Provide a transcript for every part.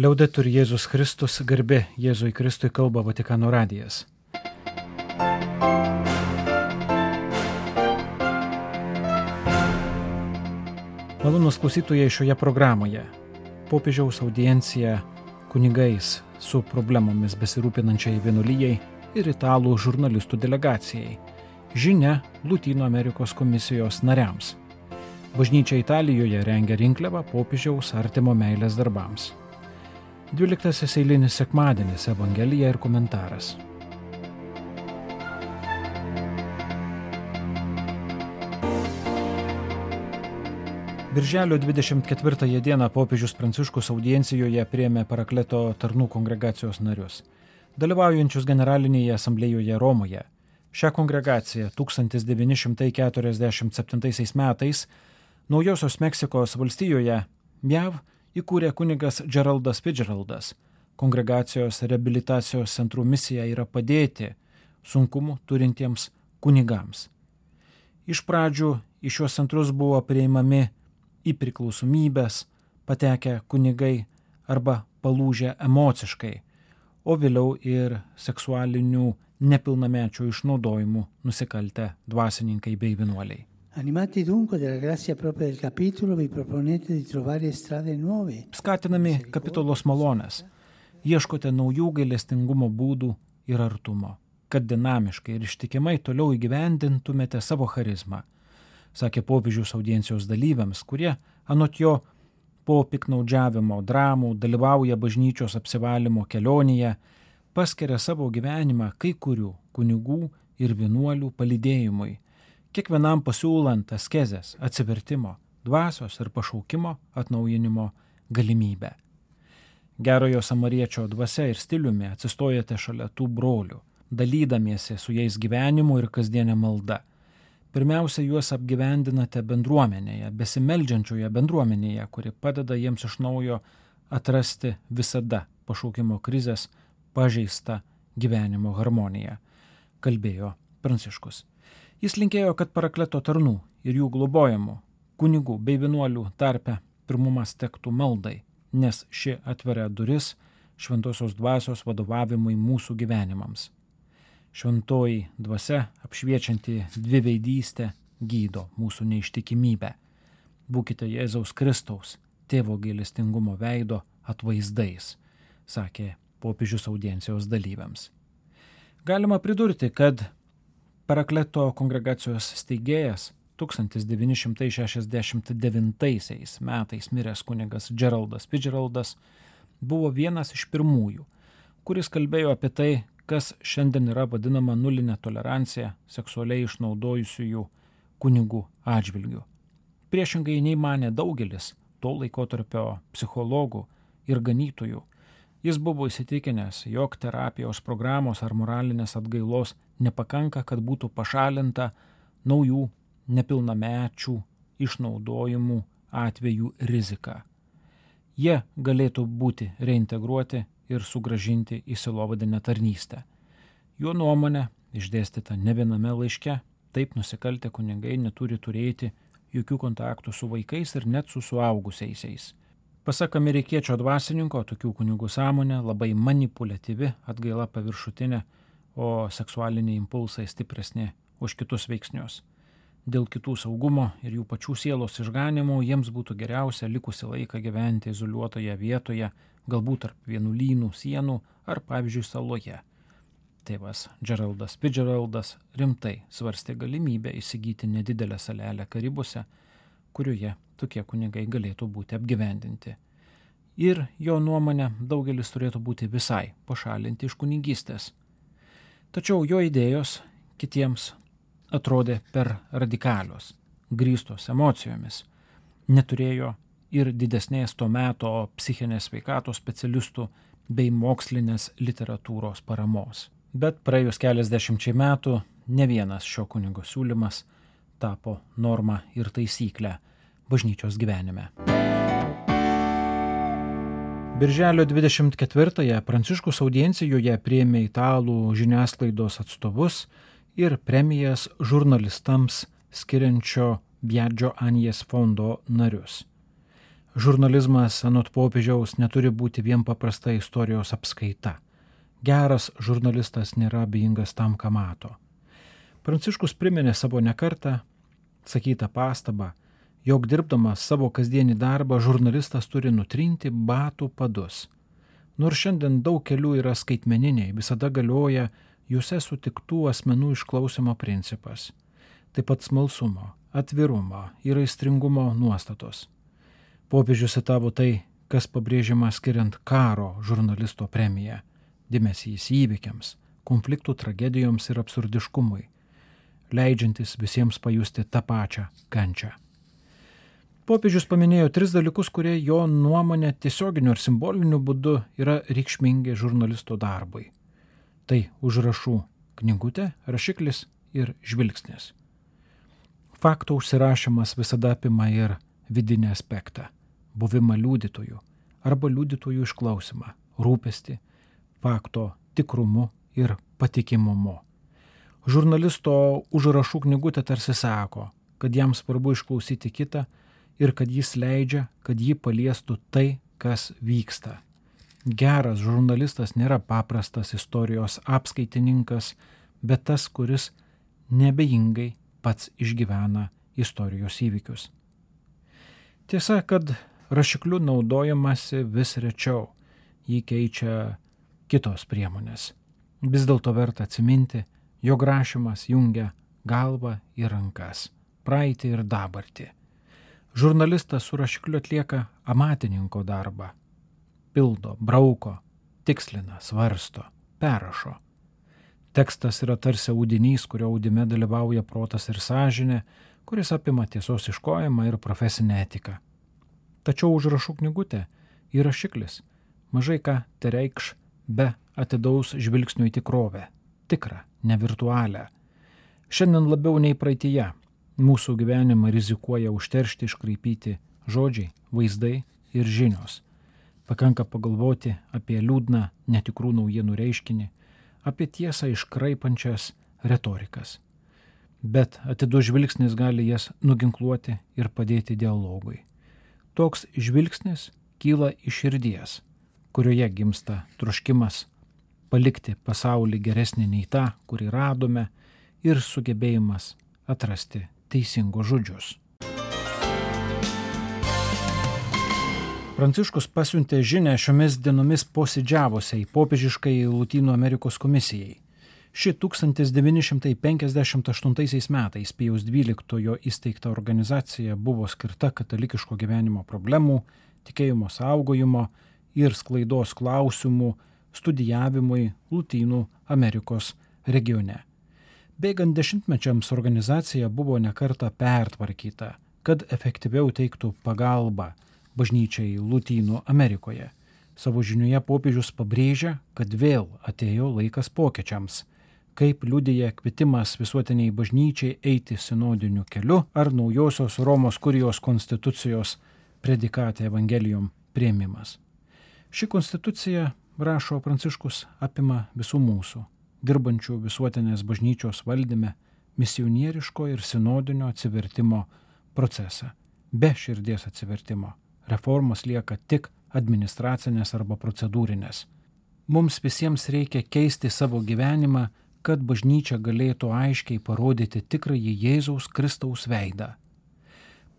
Liaudetur Jėzus Kristus, garbė Jėzui Kristui kalba Vatikano radijas. Malonus klausytojai šioje programoje. Popiežiaus audiencija kunigais su problemomis besirūpinančiai vienuolyjei ir italų žurnalistų delegacijai. Žinia Lutino Amerikos komisijos nariams. Bažnyčia Italijoje rengia rinkliavą popiežiaus artimo meilės darbams. Dvyliktasis eilinis sekmadienis Evangelija ir komentaras. Birželio 24 dieną popiežius Pranciškus audiencijoje priemė Parakleto tarnų kongregacijos narius, dalyvaujančius generalinėje asamblėjoje Romoje. Šią kongregaciją 1947 metais Naujosios Meksikos valstijoje JAV įkūrė kunigas Geraldas Fitzgeraldas. Kongregacijos reabilitacijos centrų misija yra padėti sunkumų turintiems kunigams. Iš pradžių į šios centrus buvo priimami į priklausomybės patekę kunigai arba palūžę emociškai, o vėliau ir seksualinių nepilnamečių išnaudojimų nusikaltę dvasininkai bei vienuoliai. Animati dunque dalla grazia propria del capitolo, vi proponete di trovare strade nuove. Skatinami kapitolos malonės, ieškote naujų gailestingumo būdų ir artumo, kad dinamiškai ir ištikimai toliau įgyvendintumėte savo charizmą sakė popiežius audiencijos dalyviams, kurie, anot jo, po piknaudžiavimo dramų dalyvauja bažnyčios apsivalymo kelionėje, paskiria savo gyvenimą kai kurių kunigų ir vienuolių palydėjimui, kiekvienam pasiūlant askezės, atsivertimo, dvasios ir pašaukimo atnaujinimo galimybę. Gerojo samariečio dvasia ir stiliumi atsistojate šalia tų brolių, dalydamiesi su jais gyvenimu ir kasdienė malda Pirmiausia, juos apgyvendinate bendruomenėje, besimeldžiančioje bendruomenėje, kuri padeda jiems iš naujo atrasti visada pašaukimo krizės pažeistą gyvenimo harmoniją, kalbėjo Pranciškus. Jis linkėjo, kad parakleto tarnų ir jų globojamų kunigų bei vienuolių tarpe pirmumas tektų maldai, nes ši atveria duris šventosios dvasios vadovavimui mūsų gyvenimams. Šventoji dvasia, apšviečianti dviveidystę, gydo mūsų neištikimybę. Būkite Jėzaus Kristaus, tėvo gailestingumo veido atvaizdais, sakė popiežius audiencijos dalyviams. Galima pridurti, kad Parakleto kongregacijos steigėjas 1969 metais miręs kunigas Geraldas Fitzgeraldas buvo vienas iš pirmųjų, kuris kalbėjo apie tai, kas šiandien yra vadinama nulinė tolerancija seksualiai išnaudojusiųjų kunigų atžvilgių. Priešingai nei mane daugelis to laikotarpio psichologų ir ganytojų, jis buvo įsitikinęs, jog terapijos programos ar moralinės atgailos nepakanka, kad būtų pašalinta naujų nepilnamečių išnaudojimų atvejų rizika. Jie galėtų būti reintegruoti ir sugražinti į silovadinę tarnystę. Jo nuomonė, išdėstyta ne viename laiške, taip nusikaltę kunigai neturi turėti jokių kontaktų su vaikais ir net su suaugusiaisiais. Pasak amerikiečio dvasininko, tokių kunigų sąmonė labai manipuliatyvi, atgaila paviršutinė, o seksualiniai impulsai stipresni už kitus veiksnius. Dėl kitų saugumo ir jų pačių sielos išganimo jiems būtų geriausia likusi laiką gyventi izoliuotoje vietoje, galbūt tarp vienuolynų sienų ar pavyzdžiui saloje. Tėvas Geraldas Fitzgeraldas rimtai svarstė galimybę įsigyti nedidelę salelę Karibuose, kurioje tokie kunigai galėtų būti apgyvendinti. Ir jo nuomonė daugelis turėtų būti visai pašalinti iš kunigystės. Tačiau jo idėjos kitiems atrodė per radikalios, grįstos emocijomis, neturėjo ir didesnės to meto psichinės veikatos specialistų bei mokslinės literatūros paramos. Bet praėjus keliasdešimčiai metų ne vienas šio kunigo siūlymas tapo norma ir taisyklė bažnyčios gyvenime. Birželio 24-ąją Pranciškus audiencijoje priėmė italų žiniasklaidos atstovus ir premijas žurnalistams skiriančio Biadžio Anijas fondo narius. Žurnalizmas, anot popiežiaus, neturi būti vien paprasta istorijos apskaita. Geras žurnalistas nėra abejingas tam, ką mato. Pranciškus priminė savo nekartą sakytą pastabą, jog dirbdamas savo kasdienį darbą žurnalistas turi nutrinti batų padus. Nors šiandien daug kelių yra skaitmeniniai, visada galioja juose sutiktų asmenų išklausimo principas. Taip pat smalsumo, atvirumo ir aistringumo nuostatos. Popiežius citavo tai, kas pabrėžiama skiriant karo žurnalisto premiją - dėmesys įvykiams, konfliktų tragedijoms ir absurdiškumui, leidžiantis visiems pajusti tą pačią kančią. Popiežius paminėjo tris dalykus, kurie jo nuomonė tiesioginiu ar simboliniu būdu yra reikšmingi žurnalisto darbui. Tai užrašų knygutė, rašiklis ir žvilgsnis. Fakto užsirašymas visada apima ir vidinį aspektą buvimą liudytojų arba liudytojų išklausimą, rūpestį, fakto tikrumu ir patikimumu. Žurnalisto užrašų knygutė tarsi sako, kad jam svarbu išklausyti kitą ir kad jis leidžia, kad jį paliestų tai, kas vyksta. Geras žurnalistas nėra paprastas istorijos apskaitininkas, bet tas, kuris nebejingai pats išgyvena istorijos įvykius. Tiesa, kad rašikliu naudojamasi vis rečiau, jį keičia kitos priemonės. Vis dėlto verta atsiminti, jog rašymas jungia galvą ir rankas, praeitį ir dabartį. Žurnalistas su rašikliu atlieka amatininko darbą. Pildo, brauko, tikslina, svarsto, perrašo. Tekstas yra tarsi audinys, kurio audime dalyvauja protas ir sąžinė, kuris apima tiesos iškojimą ir profesinę etiką. Tačiau užrašų knygutė yra šiklis. Mažai ką tai reikš be atidaus žvilgsnių į tikrovę. Tikrą, ne virtualią. Šiandien labiau nei praeitie mūsų gyvenimą rizikuoja užteršti, iškraipyti žodžiai, vaizdai ir žinios. Pakanka pagalvoti apie liūdną, netikrų naujienų reiškinį, apie tiesą iškraipančias retorikas. Bet atidus žvilgsnis gali jas nuginkluoti ir padėti dialogui. Toks žvilgsnis kyla iš širdies, kurioje gimsta troškimas palikti pasaulį geresnį nei tą, kurį radome, ir sugebėjimas atrasti teisingus žodžius. Pranciškus pasiuntė žinę šiomis dienomis posėdžiavusiai popiežiškai Latino Amerikos komisijai. Ši 1958 metais Pijaus XII įsteigta organizacija buvo skirta katalikiško gyvenimo problemų, tikėjimo saugojimo ir sklaidos klausimų studijavimui Lutynų Amerikos regione. Bėgant dešimtmečiams organizacija buvo nekarta pertvarkyta, kad efektyviau teiktų pagalbą bažnyčiai Lutynų Amerikoje. Savo žiniuje popiežius pabrėžia, kad vėl atėjo laikas pokyčiams kaip liudija kvietimas visuotiniai bažnyčiai eiti sinodiniu keliu ar naujosios Romos kurijos konstitucijos predikatė Evangelijom prieimimas. Ši konstitucija, rašo Pranciškus, apima visų mūsų, dirbančių visuotinės bažnyčios valdyme, misionieriško ir sinodinio atsivertimo procesą. Be širdies atsivertimo reformos lieka tik administracinės arba procedūrinės. Mums visiems reikia keisti savo gyvenimą kad bažnyčia galėtų aiškiai parodyti tikrąjį Jėzaus Kristaus veidą.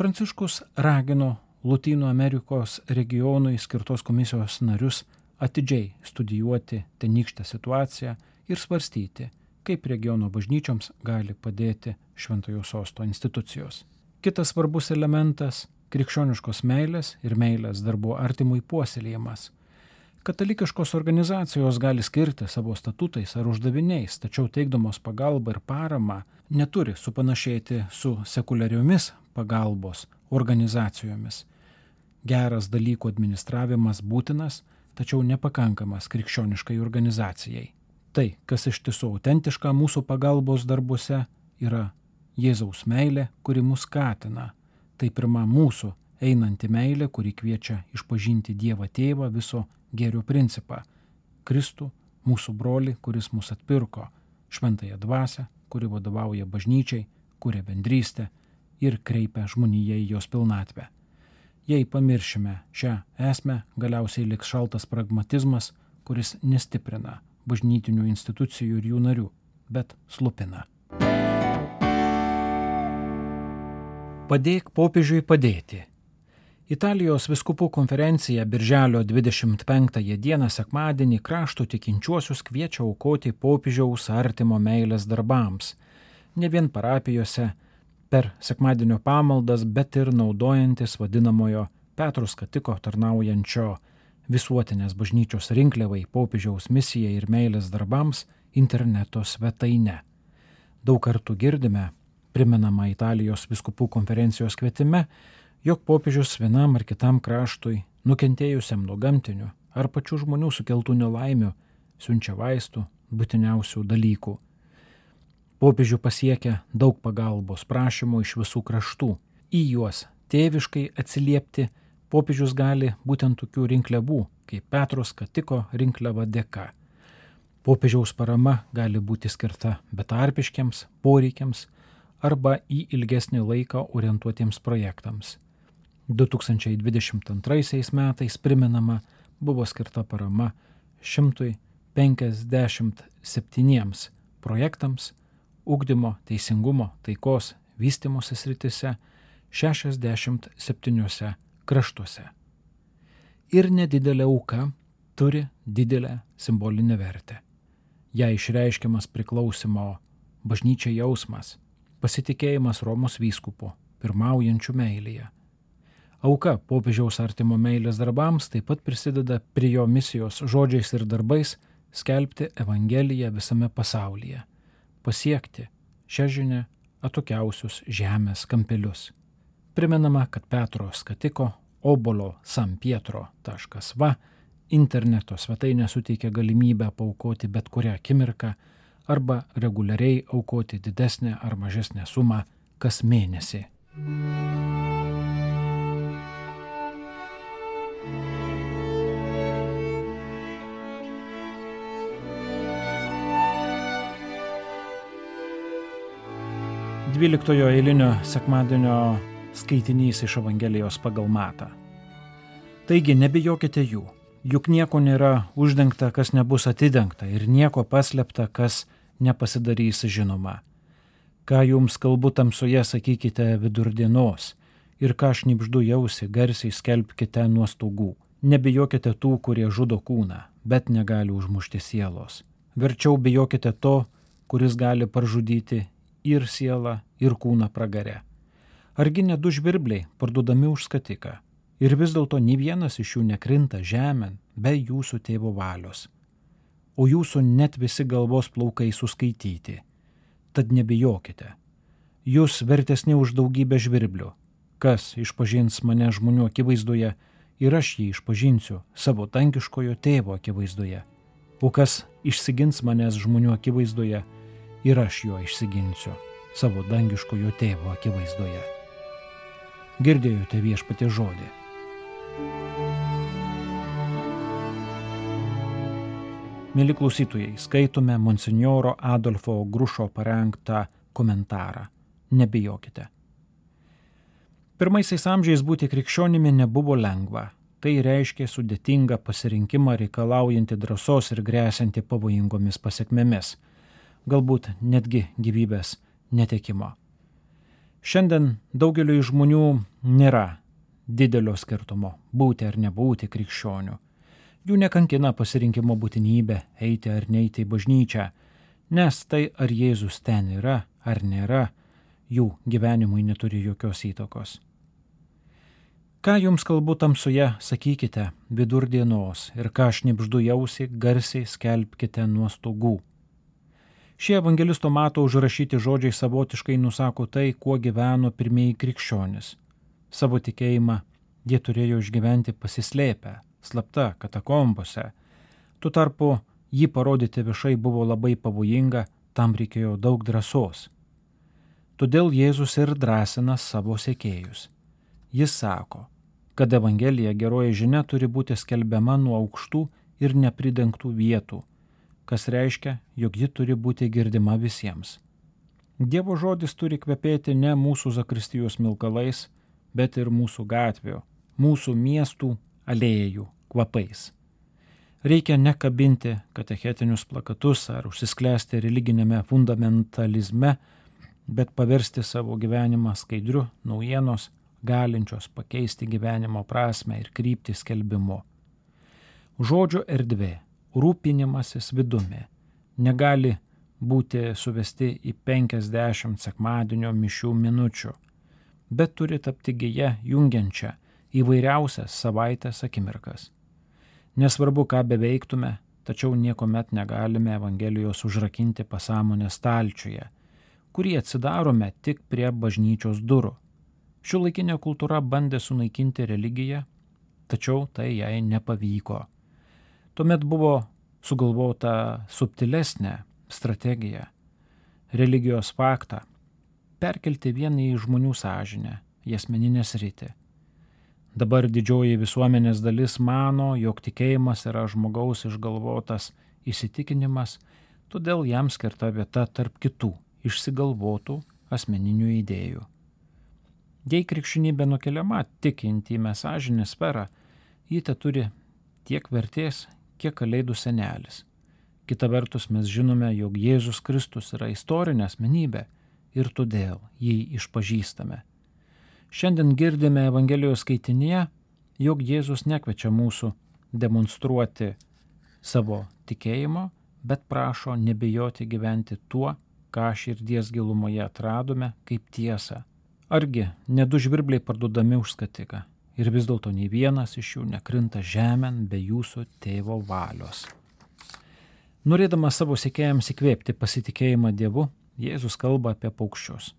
Pranciškus ragino Lotynų Amerikos regionui skirtos komisijos narius atidžiai studijuoti tenykštę situaciją ir svarstyti, kaip regiono bažnyčioms gali padėti Šventojo sosto institucijos. Kitas svarbus elementas - krikščioniškos meilės ir meilės darbo artimui puoselėjimas Katalikiškos organizacijos gali skirti savo statutais ar uždaviniais, tačiau teikdamos pagalbą ir paramą neturi supanašėti su sekuliariomis pagalbos organizacijomis. Geras dalykų administravimas būtinas, tačiau nepakankamas krikščioniškai organizacijai. Tai, kas iš tiesų autentiška mūsų pagalbos darbuose, yra Jėzaus meilė, kuri mus skatina. Tai pirma mūsų einanti meilė, kuri kviečia išpažinti Dievą Tėvą viso gėrio principą - Kristų, mūsų broli, kuris mus atpirko, šventąją dvasę, kuri vadovauja bažnyčiai, kuria bendrystę ir kreipia žmoniją į jos pilnatvę. Jei pamiršime šią esmę, galiausiai liks šaltas pragmatizmas, kuris nestiprina bažnytinių institucijų ir jų narių, bet slupina. Padėk popiežiui padėti. Italijos viskupų konferencija Birželio 25 dieną sekmadienį krašto tikinčiuosius kviečia aukoti popiežiaus artimo meilės darbams. Ne vien parapijose, per sekmadienio pamaldas, bet ir naudojantis vadinamojo Petrus Katiko tarnaujančio visuotinės bažnyčios rinkliavai popiežiaus misijai ir meilės darbams interneto svetaine. Daug kartų girdime, primenama Italijos viskupų konferencijos kvietime, jog popiežius vienam ar kitam kraštui, nukentėjusiam nuo gamtinių ar pačių žmonių sukeltų nelaimių, siunčia vaistų, būtiniausių dalykų. Popiežių pasiekia daug pagalbos prašymų iš visų kraštų. Į juos tėviškai atsiliepti popiežius gali būtent tokių rinkliavų, kaip Petros Katiko rinkliava dėka. Popiežiaus parama gali būti skirta betarpiškiams poreikiams arba į ilgesnį laiką orientuotiems projektams. 2022 metais priminama buvo skirta parama 157 projektams ugdymo, teisingumo, taikos, vystimosi sritise 67 kraštuose. Ir nedidelė auka turi didelę simbolinę vertę. Jei išreiškiamas priklausimo bažnyčiai jausmas, pasitikėjimas Romos vyskupu, pirmaujančių meilėje. Auka popiežiaus artimo meilės darbams taip pat prisideda prie jo misijos žodžiais ir darbais skelbti Evangeliją visame pasaulyje, pasiekti šią žinę atokiausius žemės kampelius. Primenama, kad Petro skatiko obolo sampietro.va interneto svetainė suteikia galimybę paukoti bet kurią akimirką arba reguliariai aukoti didesnę ar mažesnę sumą kas mėnesį. Dvyliktojo eilinio sekmadienio skaitinys iš Evangelijos pagal matą. Taigi nebijokite jų, juk nieko nėra uždengta, kas nebus atidengta ir nieko paslėpta, kas nepasidarys žinoma. Ką jums kalbu tamsoje, sakykite vidurdienos ir ką šnipždu jausi, garsiai skelbkite nuo stogų. Nebijokite tų, kurie žudo kūną, bet negali užmušti sielos. Verčiau bijokite to, kuris gali pražudyti ir sielą, ir kūną pragare. Argi ne du žvirbliai parduodami už skatiką? Ir vis dėlto nei vienas iš jų nekrinta žemėn be jūsų tėvo valios. O jūsų net visi galvos plaukai suskaityti. Tad nebijokite. Jūs vertesni už daugybę žvirblių. Kas išpažins mane žmonių akivaizdoje ir aš jį išpažinsiu savo tankiškojo tėvo akivaizdoje. O kas išsigins manęs žmonių akivaizdoje ir aš jo išsiginsiu savo dangiškojo tėvo akivaizdoje. Girdėjote viešpatė žodį. Mėly klausytojai, skaitome monsinjoro Adolfo Grušo parengtą komentarą. Nebijokite. Pirmaisiais amžiais būti krikščionimi nebuvo lengva. Tai reiškia sudėtingą pasirinkimą reikalaujantį drąsos ir grėsinti pavojingomis pasiekmėmis, galbūt netgi gyvybės netekimo. Šiandien daugeliu žmonių nėra didelio skirtumo būti ar nebūti krikščioniu. Jų nekankina pasirinkimo būtinybė eiti ar neiti į bažnyčią, nes tai ar Jėzus ten yra ar nėra, jų gyvenimui neturi jokios įtakos. Ką jums kalbu tamsoje, sakykite vidurdienos ir ką šnipždu jausi, garsiai skelbkite nuo stogų. Šie evangelisto mato užrašyti žodžiai savotiškai nusako tai, kuo gyveno pirmieji krikščionis Savo tikėjimą jie turėjo išgyventi pasislėpę, slapta, katakombose. Tuo tarpu jį parodyti viešai buvo labai pavojinga, tam reikėjo daug drąsos. Todėl Jėzus ir drąsina savo sekėjus. Jis sako, kad Evangelija geroji žinia turi būti skelbiama nuo aukštų ir nepridengtų vietų, kas reiškia, jog ji turi būti girdima visiems. Dievo žodis turi kvepėti ne mūsų zakristijos milkalais, bet ir mūsų gatvių, mūsų miestų alėjų kvapais. Reikia nekabinti katechetinius plakatus ar užsisklęsti religinėme fundamentalizme, bet paversti savo gyvenimą skaidriu naujienos, galinčios pakeisti gyvenimo prasme ir kryptį skelbimu. Žodžio erdvė, rūpinimasis vidumi negali būti suvesti į 50 sekmadienio mišių minučių, bet turi tapti gėje jungiančią įvairiausias savaitės akimirkas. Nesvarbu, ką beveiktume, tačiau niekuomet negalime Evangelijos užrakinti pasąmonės stalčiuje, kurį atsidarome tik prie bažnyčios durų. Šiuolaikinė kultūra bandė sunaikinti religiją, tačiau tai jai nepavyko. Tuomet buvo sugalvota subtilesnė strategija - religijos faktą perkelti vieną į žmonių sąžinę, į asmeninės rytį. Dabar didžioji visuomenės dalis mano, jog tikėjimas yra žmogaus išgalvotas įsitikinimas, todėl jam skirta vieta tarp kitų išsigalvotų asmeninių idėjų. Jei krikščionybė nukeliama tik į intimę sąžinę sferą, ji te turi tiek vertės, kiek kalėdų senelis. Kita vertus mes žinome, jog Jėzus Kristus yra istorinė asmenybė ir todėl jį išpažįstame. Šiandien girdime Evangelijos skaitinėje, jog Jėzus nekvečia mūsų demonstruoti savo tikėjimo, bet prašo nebijoti gyventi tuo, ką širdies gilumoje atradome kaip tiesą. Argi ne du žvirbliai parduodami už skatiką ir vis dėlto nei vienas iš jų nekrinta žemėn be jūsų tėvo valios. Norėdamas savo sekėjams įkvėpti pasitikėjimą Dievu, Jėzus kalba apie paukščius,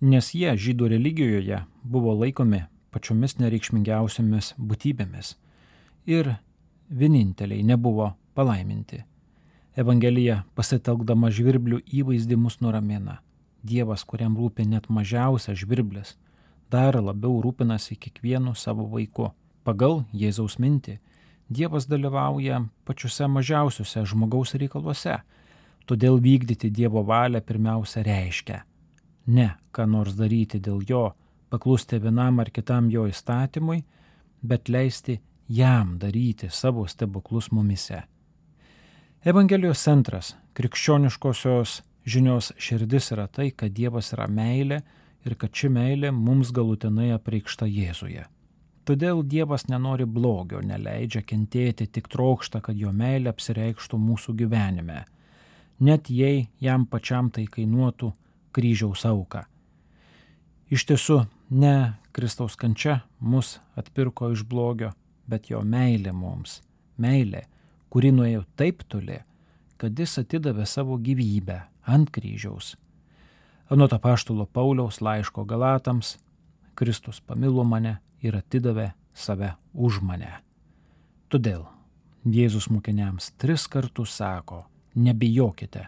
nes jie žydų religijoje buvo laikomi pačiomis nereikšmingiausiamis būtybėmis ir vieninteliai nebuvo palaiminti. Evangelija pasitelkdama žvirblių įvaizdį mus nuramina. Dievas, kuriam rūpi net mažiausias žvirblis, dar labiau rūpinasi kiekvienu savo vaiku. Pagal Jėzaus mintį, Dievas dalyvauja pačiuose mažiausiuose žmogaus reikaluose Todėl vykdyti Dievo valią pirmiausia reiškia ne ką nors daryti dėl jo, paklusti vienam ar kitam jo įstatymui, bet leisti jam daryti savo stebuklus mumise. Evangelijos centras, krikščioniškosios žinios širdis yra tai, kad Dievas yra meilė ir kad ši meilė mums galutinai apreikšta Jėzuje. Todėl Dievas nenori blogio, neleidžia kentėti, tik trokšta, kad jo meilė apsireikštų mūsų gyvenime net jei jam pačiam tai kainuotų kryžiaus auką. Iš tiesų, ne Kristaus kančia mus atpirko iš blogio, bet jo meilė mums, meilė, kuri nuėjo taip toli, kad jis atidavė savo gyvybę ant kryžiaus. Anot apaštulo Pauliaus laiško Galatams, Kristus pamilo mane ir atidavė save už mane. Todėl Jėzus mokiniams tris kartus sako, nebijokite.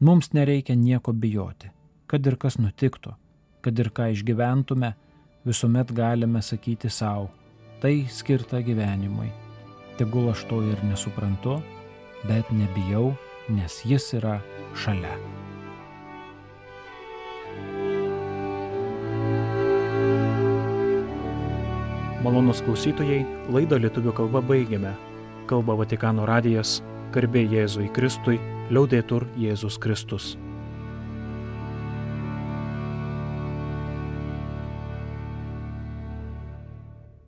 Mums nereikia nieko bijoti, kad ir kas nutiktų, kad ir ką išgyventume, visuomet galime sakyti savo, tai skirta gyvenimui. Tegul aš to ir nesuprantu, bet nebijau, nes jis yra šalia. Malonus klausytojai, laidą lietuvių kalba baigiame. Kalba Vatikano radijas Garbė Jėzui Kristui, liaudėtur Jėzus Kristus.